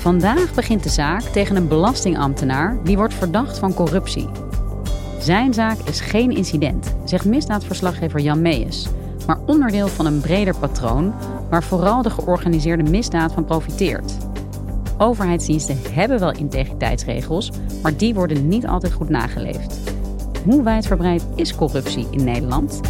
Vandaag begint de zaak tegen een belastingambtenaar die wordt verdacht van corruptie. Zijn zaak is geen incident, zegt misdaadverslaggever Jan Meijers, maar onderdeel van een breder patroon waar vooral de georganiseerde misdaad van profiteert. Overheidsdiensten hebben wel integriteitsregels, maar die worden niet altijd goed nageleefd. Hoe wijdverbreid is corruptie in Nederland?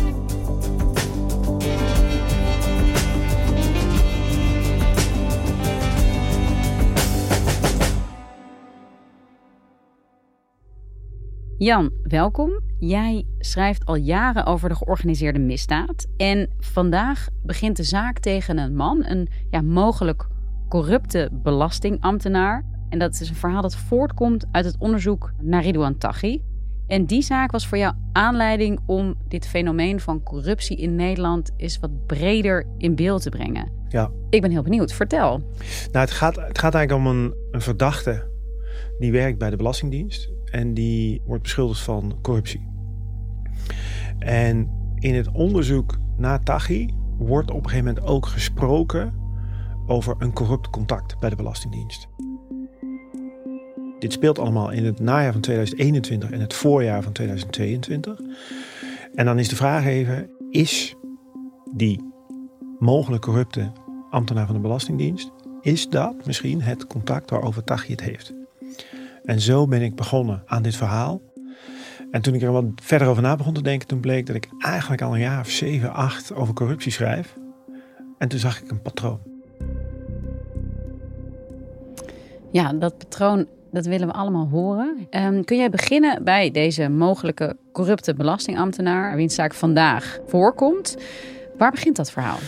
Jan, welkom. Jij schrijft al jaren over de georganiseerde misdaad. En vandaag begint de zaak tegen een man, een ja, mogelijk corrupte belastingambtenaar. En dat is een verhaal dat voortkomt uit het onderzoek naar Ridouan Taghi. En die zaak was voor jou aanleiding om dit fenomeen van corruptie in Nederland eens wat breder in beeld te brengen. Ja. Ik ben heel benieuwd. Vertel. Nou, het gaat, het gaat eigenlijk om een, een verdachte die werkt bij de Belastingdienst en die wordt beschuldigd van corruptie. En in het onderzoek naar Taghi wordt op een gegeven moment ook gesproken over een corrupt contact bij de Belastingdienst. Dit speelt allemaal in het najaar van 2021 en het voorjaar van 2022. En dan is de vraag even, is die mogelijk corrupte ambtenaar van de Belastingdienst, is dat misschien het contact waarover Taghi het heeft? En zo ben ik begonnen aan dit verhaal. En toen ik er wat verder over na begon te denken, toen bleek dat ik eigenlijk al een jaar of zeven, acht over corruptie schrijf. En toen zag ik een patroon. Ja, dat patroon, dat willen we allemaal horen. Um, kun jij beginnen bij deze mogelijke corrupte belastingambtenaar, wiens zaak vandaag voorkomt? Waar begint dat verhaal?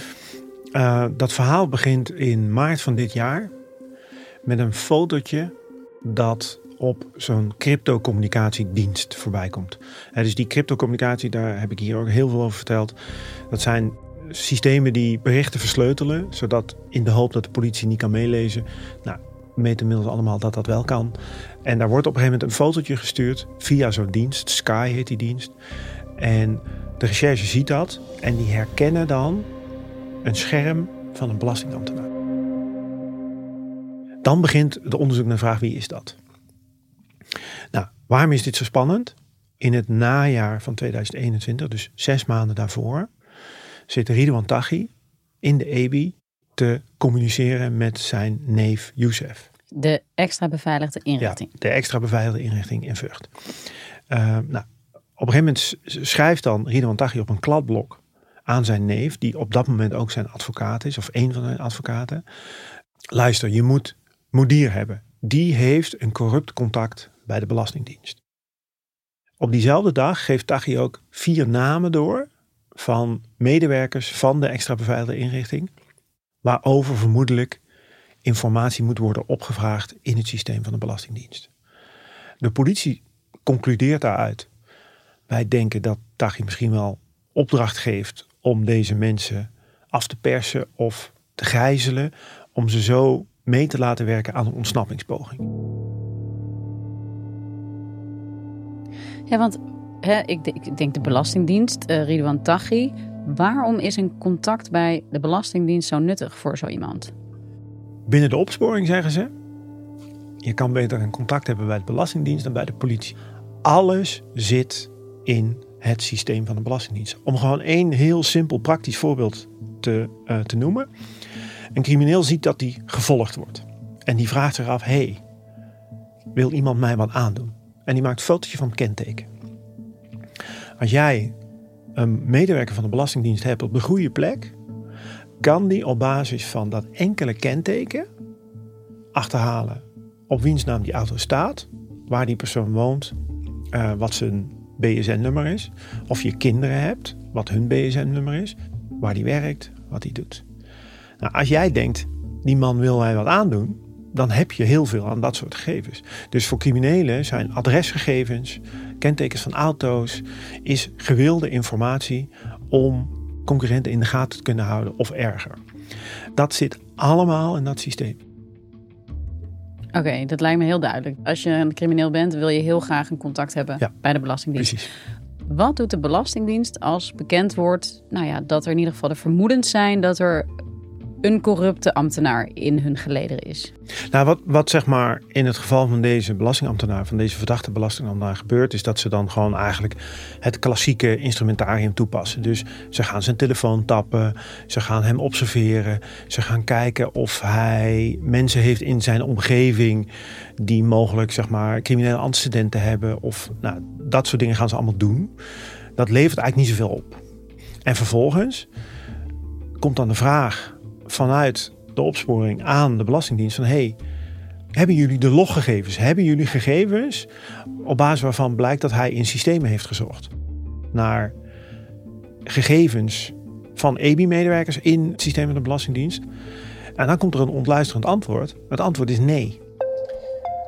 Uh, dat verhaal begint in maart van dit jaar met een fotootje dat op zo'n cryptocommunicatiedienst voorbij komt. dus die cryptocommunicatie, daar heb ik hier ook heel veel over verteld. Dat zijn systemen die berichten versleutelen, zodat in de hoop dat de politie niet kan meelezen. Nou, weten inmiddels allemaal dat dat wel kan. En daar wordt op een gegeven moment een fotootje gestuurd via zo'n dienst. Sky heet die dienst. En de recherche ziet dat en die herkennen dan een scherm van een belastingambtenaar. Dan begint het onderzoek naar de vraag wie is dat? Waarom is dit zo spannend? In het najaar van 2021, dus zes maanden daarvoor, zit Ridwan Taghi in de EBI te communiceren met zijn neef Youssef. De extra beveiligde inrichting. Ja, de extra beveiligde inrichting in Vught. Uh, nou, op een gegeven moment schrijft dan Ridwan Taghi op een kladblok aan zijn neef, die op dat moment ook zijn advocaat is, of een van zijn advocaten. Luister, je moet Moedier hebben. Die heeft een corrupt contact bij de Belastingdienst. Op diezelfde dag geeft Taghi ook vier namen door van medewerkers van de extra beveiligde inrichting, waarover vermoedelijk informatie moet worden opgevraagd in het systeem van de Belastingdienst. De politie concludeert daaruit. Wij denken dat Taghi misschien wel opdracht geeft om deze mensen af te persen of te gijzelen, om ze zo mee te laten werken aan een ontsnappingspoging. Ja, want hè, ik, ik, denk de Belastingdienst, uh, Ridwan Taghi. Waarom is een contact bij de Belastingdienst zo nuttig voor zo iemand? Binnen de opsporing zeggen ze: je kan beter een contact hebben bij de Belastingdienst dan bij de politie. Alles zit in het systeem van de Belastingdienst. Om gewoon één heel simpel praktisch voorbeeld te, uh, te noemen. Een crimineel ziet dat hij gevolgd wordt. En die vraagt zich af, hey, wil iemand mij wat aandoen? En die maakt een fotootje van het kenteken. Als jij een medewerker van de Belastingdienst hebt op de goede plek, kan die op basis van dat enkele kenteken achterhalen op wiens naam die auto staat, waar die persoon woont, uh, wat zijn BSN-nummer is, of je kinderen hebt, wat hun BSN-nummer is, waar die werkt, wat hij doet. Nou, als jij denkt, die man wil mij wat aandoen, dan heb je heel veel aan dat soort gegevens. Dus voor criminelen zijn adresgegevens, kentekens van auto's, is gewilde informatie om concurrenten in de gaten te kunnen houden of erger. Dat zit allemaal in dat systeem. Oké, dat lijkt me heel duidelijk. Als je een crimineel bent, wil je heel graag een contact hebben bij de Belastingdienst. Precies. Wat doet de Belastingdienst als bekend wordt nou ja, dat er in ieder geval de vermoedens zijn dat er een corrupte ambtenaar in hun gelederen is. Nou, wat, wat zeg maar in het geval van deze belastingambtenaar, van deze verdachte belastingambtenaar gebeurt, is dat ze dan gewoon eigenlijk het klassieke instrumentarium toepassen. Dus ze gaan zijn telefoon tappen, ze gaan hem observeren, ze gaan kijken of hij mensen heeft in zijn omgeving die mogelijk zeg maar criminele antecedenten hebben of nou, dat soort dingen gaan ze allemaal doen. Dat levert eigenlijk niet zoveel op. En vervolgens komt dan de vraag vanuit de opsporing aan de Belastingdienst van hey, hebben jullie de loggegevens? Hebben jullie gegevens op basis waarvan blijkt dat hij in systemen heeft gezocht naar gegevens van EBI-medewerkers in het systeem van de Belastingdienst? En dan komt er een ontluisterend antwoord. Het antwoord is nee.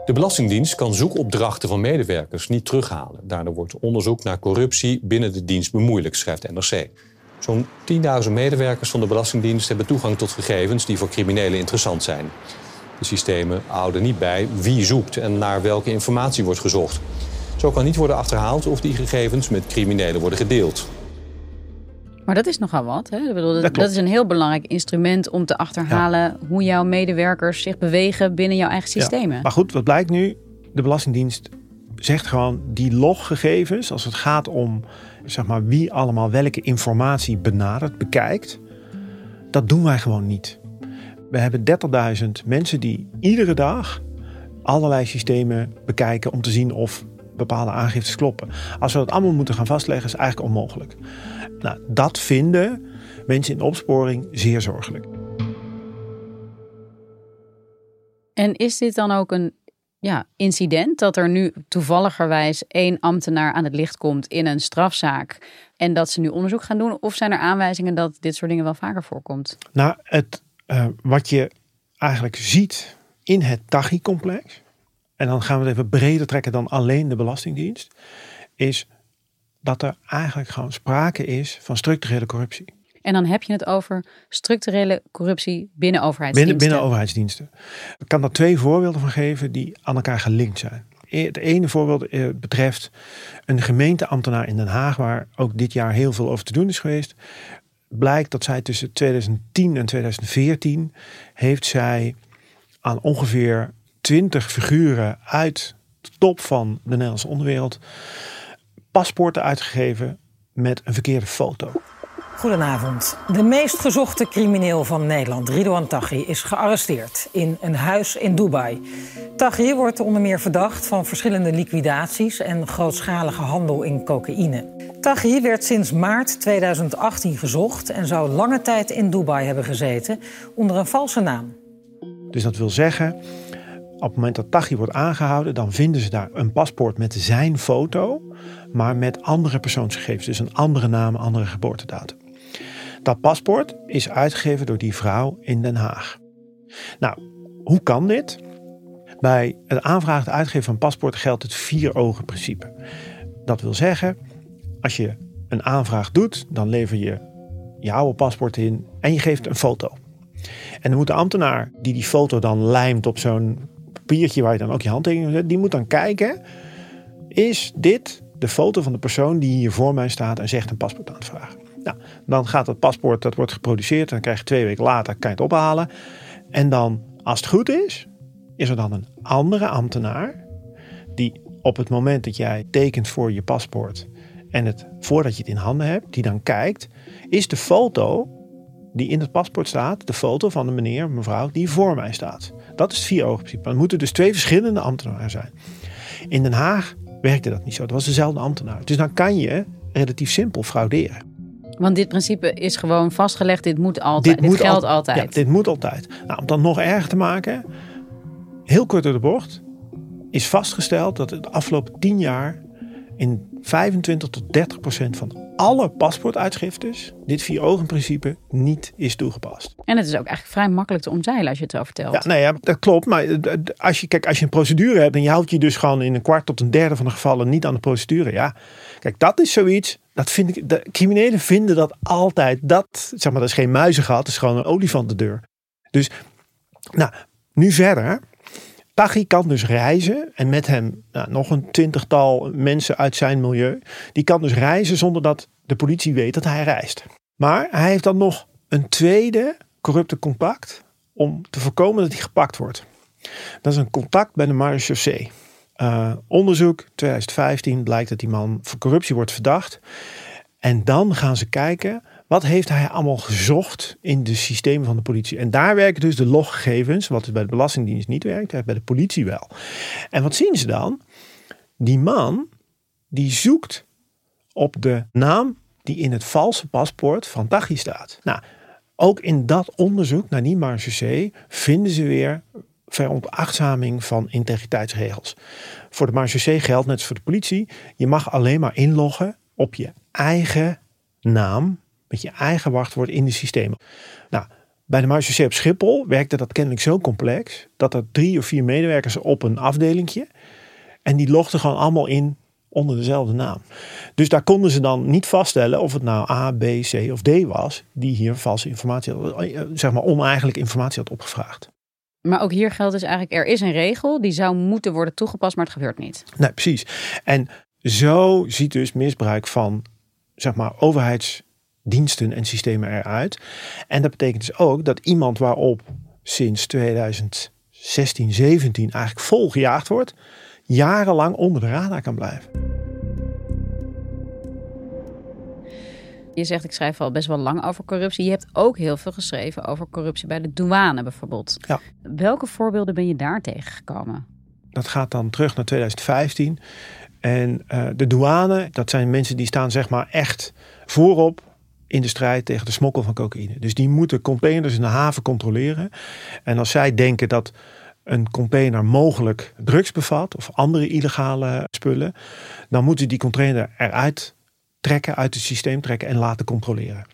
De Belastingdienst kan zoekopdrachten van medewerkers niet terughalen. Daardoor wordt onderzoek naar corruptie binnen de dienst bemoeilijk, schrijft NRC. Zo'n 10.000 medewerkers van de Belastingdienst hebben toegang tot gegevens die voor criminelen interessant zijn. De systemen houden niet bij wie zoekt en naar welke informatie wordt gezocht. Zo kan niet worden achterhaald of die gegevens met criminelen worden gedeeld. Maar dat is nogal wat. Hè? Ik bedoel, dat, dat, is een heel belangrijk instrument om te achterhalen hoe jouw medewerkers zich bewegen binnen jouw eigen systemen. Ja. Maar goed, wat blijkt nu? De Belastingdienst zegt gewoon die loggegevens, als het gaat om zeg maar, wie allemaal welke informatie benadert, bekijkt, dat doen wij gewoon niet. We hebben 30.000 mensen die iedere dag allerlei systemen bekijken om te zien of bepaalde aangiftes kloppen. Als we dat allemaal moeten gaan vastleggen, is eigenlijk onmogelijk. Nou, dat vinden mensen in opsporing zeer zorgelijk. En is dit dan ook een ja, incident dat er nu toevalligerwijs één ambtenaar aan het licht komt in een strafzaak en dat ze nu onderzoek gaan doen? Of zijn er aanwijzingen dat dit soort dingen wel vaker voorkomt? Nou, het, uh, wat je eigenlijk ziet in het TAGI-complex, en dan gaan we het even breder trekken dan alleen de Belastingdienst, is dat er eigenlijk gewoon sprake is van structurele corruptie. En dan heb je het over structurele corruptie binnen overheidsdiensten. Binnen, binnen overheidsdiensten. Ik kan daar twee voorbeelden van geven die aan elkaar gelinkt zijn. E, het ene voorbeeld eh, betreft een gemeenteambtenaar in Den Haag, waar ook dit jaar heel veel over te doen is geweest. Blijkt dat zij tussen 2010 en 2014 heeft zij aan ongeveer 20 figuren uit de top van de Nederlandse onderwereld paspoorten uitgegeven met een verkeerde foto. Goedenavond. De meest gezochte crimineel van Nederland, Ridouan Taghi, is gearresteerd in een huis in Dubai. Taghi wordt onder meer verdacht van verschillende liquidaties en grootschalige handel in cocaïne. Taghi werd sinds maart 2018 gezocht en zou lange tijd in Dubai hebben gezeten onder een valse naam. Dus dat wil zeggen, op het moment dat Taghi wordt aangehouden, dan vinden ze daar een paspoort met zijn foto, maar met andere persoonsgegevens. Dus een andere naam, andere geboortedatum. Dat paspoort is uitgegeven door die vrouw in Den Haag. Nou, hoe kan dit? Bij het aanvragen en uitgeven van paspoort geldt het vier ogen principe. Dat wil zeggen, als je een aanvraag doet, dan lever je je oude paspoort in en je geeft een foto. En dan moet de ambtenaar die die foto dan lijmt op zo'n papiertje waar je dan ook je handtekening zet, die moet dan kijken, is dit de foto van de persoon die hier voor mij staat en zegt een paspoort aan te vragen? Nou, dan gaat het paspoort, dat wordt geproduceerd. Dan krijg je twee weken later, kan je het ophalen. En dan, als het goed is, is er dan een andere ambtenaar. Die op het moment dat jij tekent voor je paspoort. En het voordat je het in handen hebt, die dan kijkt. Is de foto die in het paspoort staat, de foto van de meneer, mevrouw, die voor mij staat. Dat is het vier ogen principe. Er moeten dus twee verschillende ambtenaren zijn. In Den Haag werkte dat niet zo. Dat was dezelfde ambtenaar. Dus dan kan je relatief simpel frauderen. Want dit principe is gewoon vastgelegd. Dit moet altijd. Dit, geldt altijd. Ja, dit moet altijd. Nou, om dat nog erger te maken, heel kort door de bocht, is vastgesteld dat het de afgelopen tien jaar in 25 tot 30 procent van alle paspoortuitgiftes dit vier ogen principe niet is toegepast. En het is ook eigenlijk vrij makkelijk te omzeilen als je het zo vertelt. Ja, nee, ja, dat klopt. Maar als je, kijk, als je een procedure hebt en je houdt je dus gewoon in een kwart tot een derde van de gevallen niet aan de procedure. Ja, kijk, dat is zoiets. Dat vind ik, de criminelen vinden dat altijd. Dat, zeg maar, dat is geen muizengat, dat is gewoon een olifant de deur. Dus, nou, nu verder. Taghi kan dus reizen en met hem nou, nog een twintigtal mensen uit zijn milieu. Die kan dus reizen zonder dat de politie weet dat hij reist. Maar hij heeft dan nog een tweede corrupte contact om te voorkomen dat hij gepakt wordt. Dat is een contact bij de marechaussee. Uh, onderzoek 2015 blijkt dat die man voor corruptie wordt verdacht. En dan gaan ze kijken wat heeft hij allemaal gezocht in de systemen van de politie? En daar werken dus de loggegevens, wat bij de Belastingdienst niet werkt, bij de politie wel. En wat zien ze dan? Die man die zoekt op de naam die in het valse paspoort van Taghi staat. Nou, ook in dat onderzoek naar die marge vinden ze weer veronachtzaming van integriteitsregels. Voor de marge geldt, net als voor de politie, je mag alleen maar inloggen op je eigen naam met je eigen wachtwoord in de systemen. Nou, bij de Marge op Schiphol werkte dat kennelijk zo complex dat er drie of vier medewerkers op een afdelingje en die logden gewoon allemaal in onder dezelfde naam. Dus daar konden ze dan niet vaststellen of het nou A, B, C of D was die hier valse informatie, eh, zeg maar oneigenlijke informatie had opgevraagd. Maar ook hier geldt dus eigenlijk, er is een regel die zou moeten worden toegepast, maar het gebeurt niet. Nee, precies. En zo ziet dus misbruik van, zeg maar, overheids diensten en systemen eruit. En dat betekent dus ook dat iemand waarop sinds 2016, 17 eigenlijk vol gejaagd wordt, jarenlang onder de radar kan blijven. Je zegt, ik schrijf al best wel lang over corruptie. Je hebt ook heel veel geschreven over corruptie bij de douane bijvoorbeeld. Ja. Welke voorbeelden ben je daar tegengekomen? Dat gaat dan terug naar 2015. En uh, de douane, dat zijn mensen die staan zeg maar echt voorop in de strijd tegen de smokkel van cocaïne. Dus die moeten containers in de haven controleren. En als zij denken dat een container mogelijk drugs bevat of andere illegale spullen, dan moeten die container eruit trekken, uit het systeem trekken en laten controleren.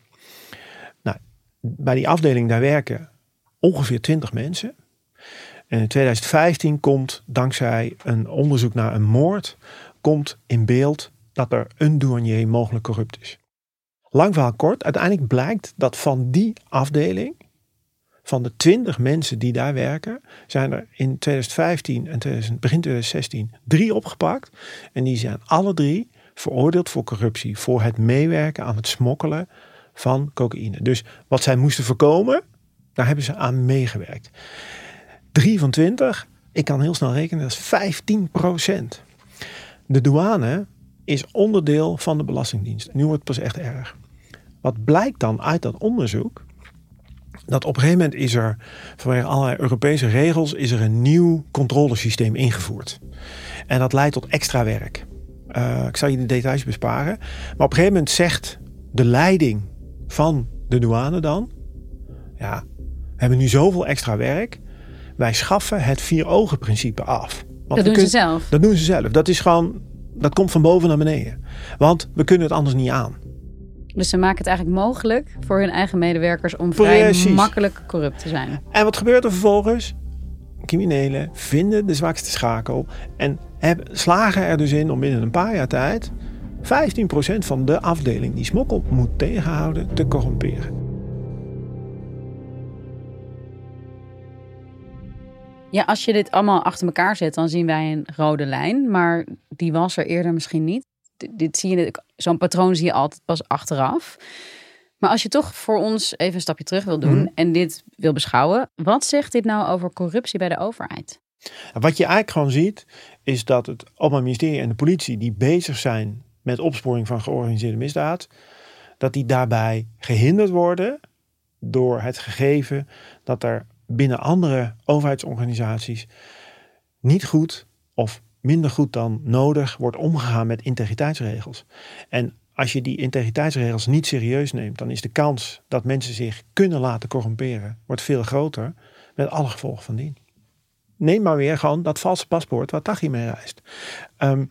Nou, bij die afdeling daar werken ongeveer 20 mensen. En in 2015 komt dankzij een onderzoek naar een moord, komt in beeld dat er een douanier mogelijk corrupt is. Lang verhaal kort, uiteindelijk blijkt dat van die afdeling, van de 20 mensen die daar werken, zijn er in 2015 en begin 2016 drie opgepakt. En die zijn alle drie veroordeeld voor corruptie, voor het meewerken aan het smokkelen van cocaïne. Dus wat zij moesten voorkomen, daar hebben ze aan meegewerkt. Drie van 20, ik kan heel snel rekenen, dat is 15 procent. De douane is onderdeel van de Belastingdienst. Nu wordt het pas echt erg. Wat blijkt dan uit dat onderzoek? Dat op een gegeven moment is er vanwege allerlei Europese regels is er een nieuw controlesysteem ingevoerd. En dat leidt tot extra werk. Uh, ik zal je de details besparen. Maar op een gegeven moment zegt de leiding van de douane dan: Ja, we hebben nu zoveel extra werk. Wij schaffen het vier ogen principe af. Want dat doen ze zelf. Dat doen ze zelf. Dat is gewoon, dat komt van boven naar beneden. Want we kunnen het anders niet aan. Dus ze maken het eigenlijk mogelijk voor hun eigen medewerkers om vrij makkelijk corrupt te zijn. En wat gebeurt er vervolgens? Criminelen vinden de zwakste schakel en hebben, slagen er dus in om binnen een paar jaar tijd 15% van de afdeling die smokkel moet tegenhouden te corromperen. Ja, als je dit allemaal achter elkaar zet, dan zien wij een rode lijn. Maar die was er eerder misschien niet dit zie je, zo'n patroon zie je altijd pas achteraf. Maar als je toch voor ons even een stapje terug wil doen mhm. en dit wil beschouwen, wat zegt dit nou over corruptie bij de overheid? Wat je eigenlijk gewoon ziet, is dat het Openbaar Ministerie en de politie die bezig zijn met opsporing van georganiseerde misdaad, dat die daarbij gehinderd worden door het gegeven dat er binnen andere overheidsorganisaties niet goed of minder goed dan nodig wordt omgegaan met integriteitsregels. En als je die integriteitsregels niet serieus neemt, dan is de kans dat mensen zich kunnen laten corromperen, wordt veel groter, met alle gevolgen van dien. Neem maar weer gewoon dat valse paspoort waar Tachi mee reist. Ehm,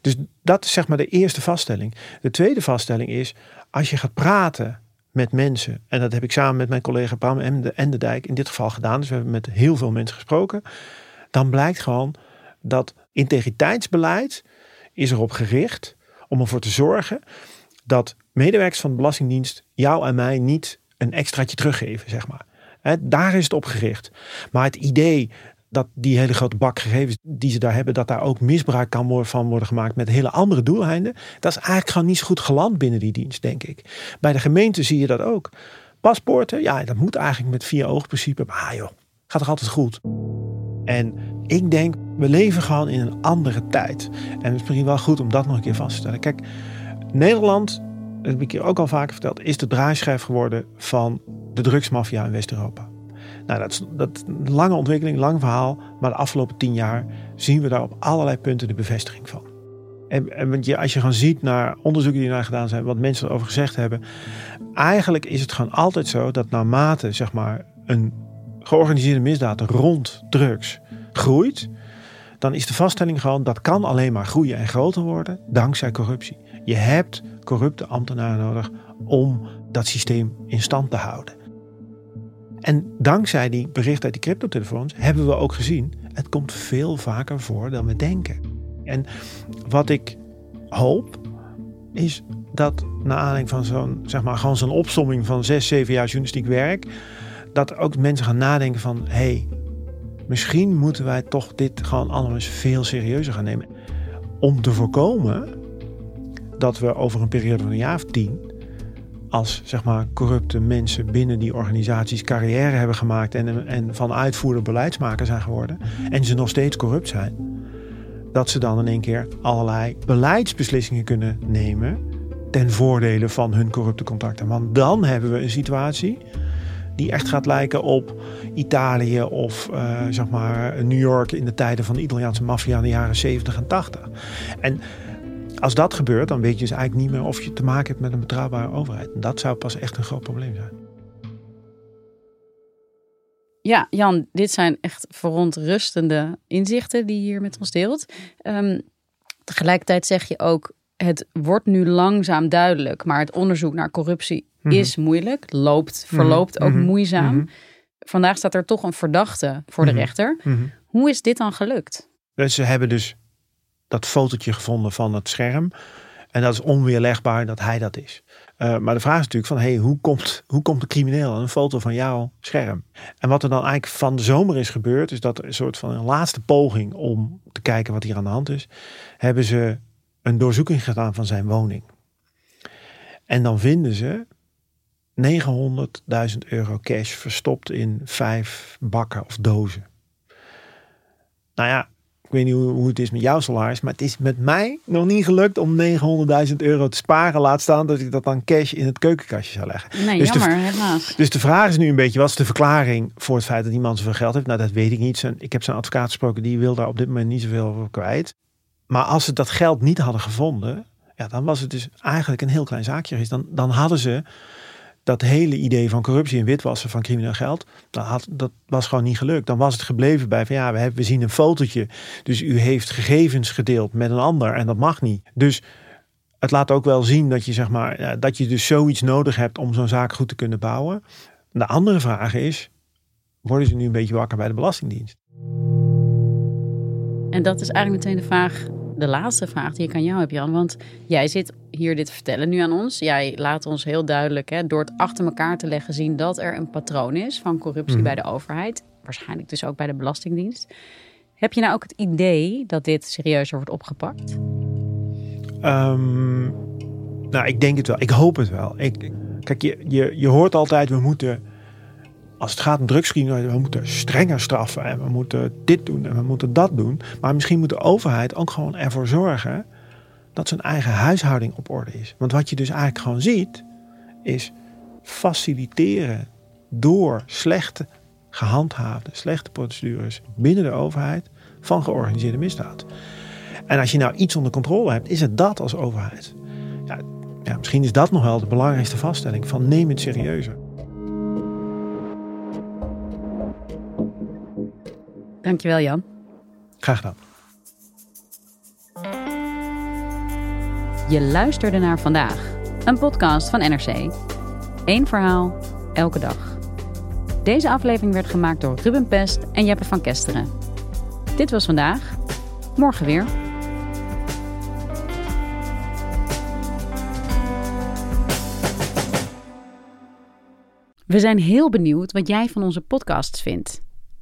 dus dat is zeg maar de eerste vaststelling. De tweede vaststelling is, als je gaat praten met mensen, en dat heb ik samen met mijn collega Bram en de Dijk in dit geval gedaan, dus we hebben met heel veel mensen gesproken, dan blijkt gewoon dat integriteitsbeleid is erop gericht om ervoor te zorgen dat medewerkers van de Belastingdienst jou en mij niet een extraatje teruggeven, zeg maar. daar is het op gericht. Maar het idee dat die hele grote bak gegevens die ze daar hebben, dat daar ook misbruik kan worden, van worden gemaakt met hele andere doeleinden, dat is eigenlijk gewoon niet zo goed geland binnen die dienst, denk ik. Bij de gemeente zie je dat ook. Paspoorten, ja, dat moet eigenlijk met vier oogprincipe, maar ah, joh, gaat toch altijd goed. En ik denk, we leven gewoon in een andere tijd. En het is misschien wel goed om dat nog een keer vast te stellen. Kijk, Nederland, dat heb ik hier ook al vaker verteld, is de draaischijf geworden van de drugsmafia in West-Europa. Nou, dat is, dat een lange ontwikkeling, lang verhaal. Maar de afgelopen tien jaar zien we daar op allerlei punten de bevestiging van. En, en je, als je gewoon ziet naar onderzoeken die naar gedaan zijn, wat mensen erover gezegd hebben. Eigenlijk is het gewoon altijd zo dat naarmate zeg maar, een georganiseerde misdaad rond drugs groeit, dan is de vaststelling gewoon dat kan alleen maar groeien en groter worden dankzij corruptie. Je hebt corrupte ambtenaren nodig om dat systeem in stand te houden. En dankzij die berichten uit die cryptotelefoons hebben we ook gezien, het komt veel vaker voor dan we denken. En wat ik hoop is dat na aanleiding van zo'n, zeg maar, gewoon zo'n opsomming van zes, zeven jaar journalistiek werk, dat ook mensen gaan nadenken van, hé, hey, misschien moeten wij toch dit gewoon allemaal eens veel serieuzer gaan nemen. Om te voorkomen dat we over een periode van een jaar of tien als zeg maar, corrupte mensen binnen die organisaties carrière hebben gemaakt en, en van uitvoerder beleidsmaker zijn geworden en ze nog steeds corrupt zijn, dat ze dan in één keer allerlei beleidsbeslissingen kunnen nemen ten voordele van hun corrupte contacten. Want dan hebben we een situatie die echt gaat lijken op Italië of uh, zeg maar New York in de tijden van de Italiaanse maffia in de jaren 70 en 80. En als dat gebeurt, dan weet je dus eigenlijk niet meer of je te maken hebt met een betrouwbare overheid. En dat zou pas echt een groot probleem zijn. Ja, Jan, dit zijn echt verontrustende inzichten die je hier met ons deelt. Um, tegelijkertijd zeg je ook, het wordt nu langzaam duidelijk, maar het onderzoek naar corruptie mhm. is moeilijk, loopt, verloopt ook mhm. moeizaam. Mhm. Vandaag staat er toch een verdachte voor de rechter. Hoe is dit dan gelukt? Ze hebben dus dat fotootje gevonden van het scherm. En dat is onweerlegbaar dat hij dat is. Uh, maar de vraag is natuurlijk van, hey, hoe, komt, hoe komt de crimineel aan een foto van jouw scherm? En wat er dan eigenlijk van de zomer is gebeurd, is dat een soort van een laatste poging om te kijken wat hier aan de hand is, hebben ze een doorzoeking gedaan van zijn woning. En dan vinden ze 900.000 euro cash verstopt in vijf bakken of dozen. Nou ja, weet niet hoe, het is met jouw salaris, maar het is met mij nog niet gelukt om 900.000 euro te sparen. Laat staan dat ik dat dan cash in het keukenkastje zou leggen. Nee, dus jammer, de, helaas. Dus de vraag is nu een beetje, wat is de verklaring voor het feit dat die man zoveel geld heeft? Nou, dat weet ik niet. Ik heb zijn advocaat gesproken, die wil daar op dit moment niet zoveel over kwijt. Maar als ze dat geld niet hadden gevonden, ja, dan was het dus eigenlijk een heel klein zaakje geweest. Dan, dan hadden ze dat hele idee van corruptie en witwassen van crimineel geld, dat, had, dat was gewoon niet gelukt. Dan was het gebleven bij van ja, we, hebben, we zien een fotootje. Dus u heeft gegevens gedeeld met een ander en dat mag niet. Dus het laat ook wel zien dat je zeg maar, dat je dus zoiets nodig hebt om zo'n zaak goed te kunnen bouwen. De andere vraag is, worden ze nu een beetje wakker bij de Belastingdienst? En dat is eigenlijk meteen de vraag de laatste vraag die ik aan jou heb, Jan. Want jij zit hier dit te vertellen nu aan ons. Jij laat ons heel duidelijk, hè, door het achter elkaar te leggen, zien dat er een patroon is van corruptie mhm. bij de overheid. Waarschijnlijk dus ook bij de Belastingdienst. Heb je nou ook het idee dat dit serieuzer wordt opgepakt? Um, nou, ik denk het wel. Ik hoop het wel. Ik, kijk, je, je, je hoort altijd, we moeten als het gaat om drugscreening, we moeten strenger straffen en we moeten dit doen en we moeten dat doen. Maar misschien moet de overheid ook gewoon ervoor zorgen dat zijn eigen huishouding op orde is. Want wat je dus eigenlijk gewoon ziet, is faciliteren door slechte gehandhaafde, slechte procedures binnen de overheid van georganiseerde misdaad. En als je nou iets onder controle hebt, is het dat als overheid. Ja, ja, misschien is dat nog wel de belangrijkste vaststelling van neem het serieuzer. Dankjewel Jan. Graag gedaan. Je luisterde naar vandaag, een podcast van NRC. Eén verhaal, elke dag. Deze aflevering werd gemaakt door Ruben Pest en Jeppe van Kesteren. Dit was vandaag. Morgen weer. We zijn heel benieuwd wat jij van onze podcasts vindt.